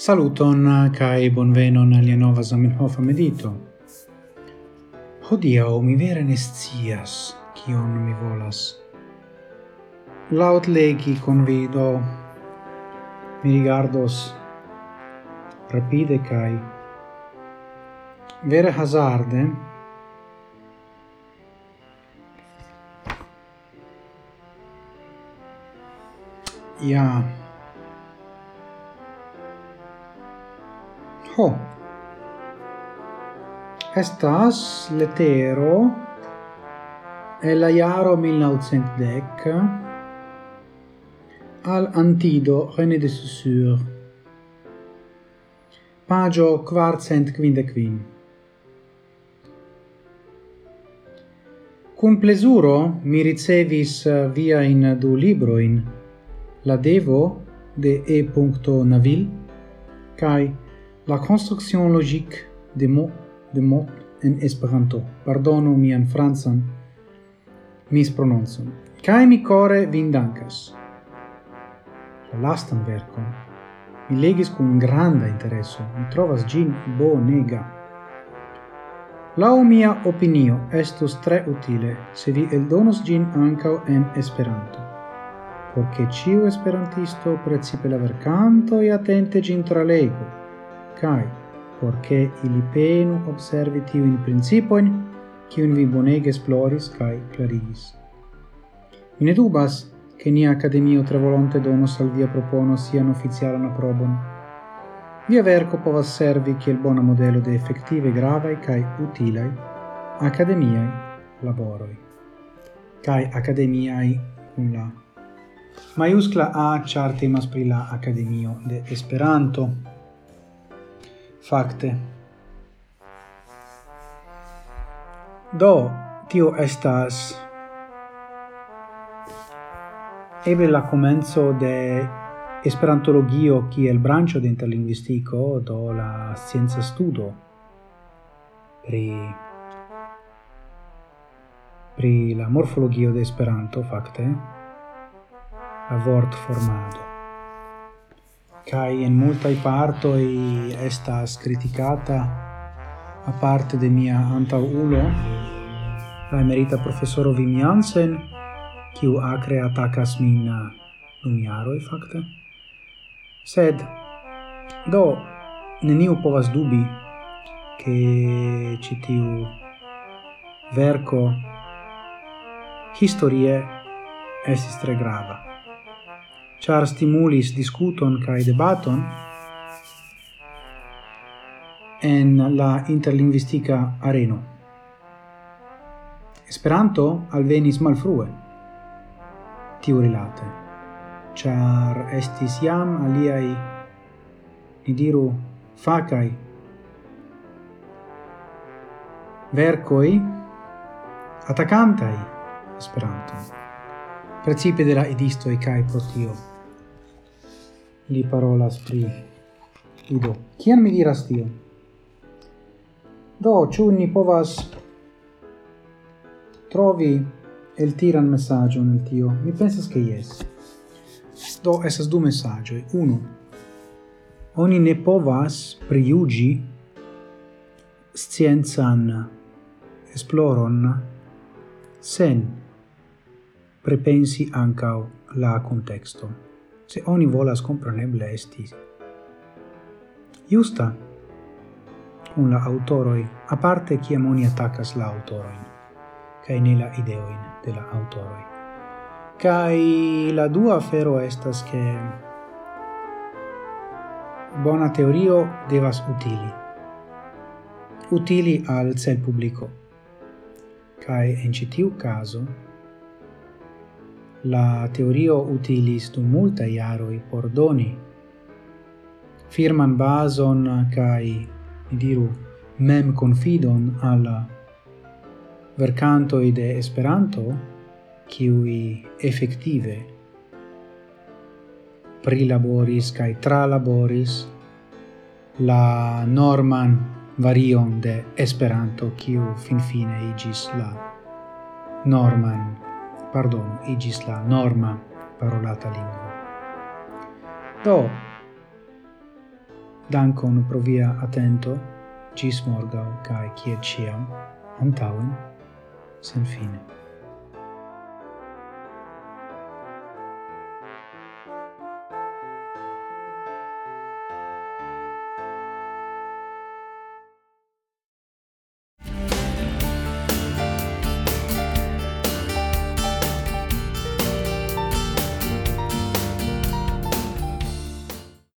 Saluton uh, kai bonvenon al nova Zamenhof medito. o mi vere ne scias kion mi volas. Laut legi convido mi rigardos rapide kai vere hazarde ja ho estas letero el la jaro 1910 al antido René de Saussure pagio quartcent quindecvin Cum plesuro mi ricevis eh, via in du libroin, La Devo de E. Navil, cae La construction logique de mots de mots en Esperanto. Pardonu mian francan misprononcon. Kaj mi kore vin dankas. La lastan verkon mi legis kun granda intereso. Mi trovas gin bonega. Lau mia opinio estus tre utile se vi eldonos gin ancao en Esperanto porque ciu esperantisto precipe la vercanto e attente gin tralego cae porce ili penu observi tiuin principoin, cium vi bonege esploris cae clarigis. Mi ne dubas che nia Academio Trevolonte donos al via propono sian officialan aprobon. Via verco povas servi che il bona modello de effettive gravaj kai utilai akademiaj laboroi kai akademiaj kun la Maiuscla A ĉar temas pri la Akademio de Esperanto. Fakte. Do, tio estas eble la comenzo de Esperantologio kiel brancio de interlingvistico do la scienza studo. Pri pri la morfologio de Esperanto fakte. A vort formado kai en multaj esta estas a parte de mia antaŭulo la emerita professoro Wim Jansen kiu acre atakas min uh, dum i fakte. Sed do neniu povas dubi ke ĉi tiu historie estis tre grava char stimulis discuton kai debaton en la interlinguistica areno. Esperanto alvenis malfrue tiu rilate, char estis iam aliai, ni diru, facai vercoi atacantai Esperanto precipe de la e cae pro tio. Li parolas pri ido. Cian mi diras tio? Do, ciu ni povas trovi el tiran messaggio nel tio? Mi pensas che yes. Do, esas du messaggio Uno, oni ne povas priugi scienzan esploron sen prepensi ancao la contexto, se oni volas compreneble esti. Justa, cun la autoroi, a parte ciam oni attacas la autoroi, cae ne la ideoin de la autoroi. Cae la dua afero estas che bona teorio devas utili. Utili al cel publico. Cae in citiu caso, la teorio utilis dum multaj jaroj por doni. Firman bazon kai mi diru mem confidon al vercanto de Esperanto qui efektive prilaboris kai tralaboris la norman varion de Esperanto kiu finfine igis la norman pardon, igis la norma parolata lingua. Do, dankon pro via atento, gis morgau, cae ciet ciam, antauen, sen fine.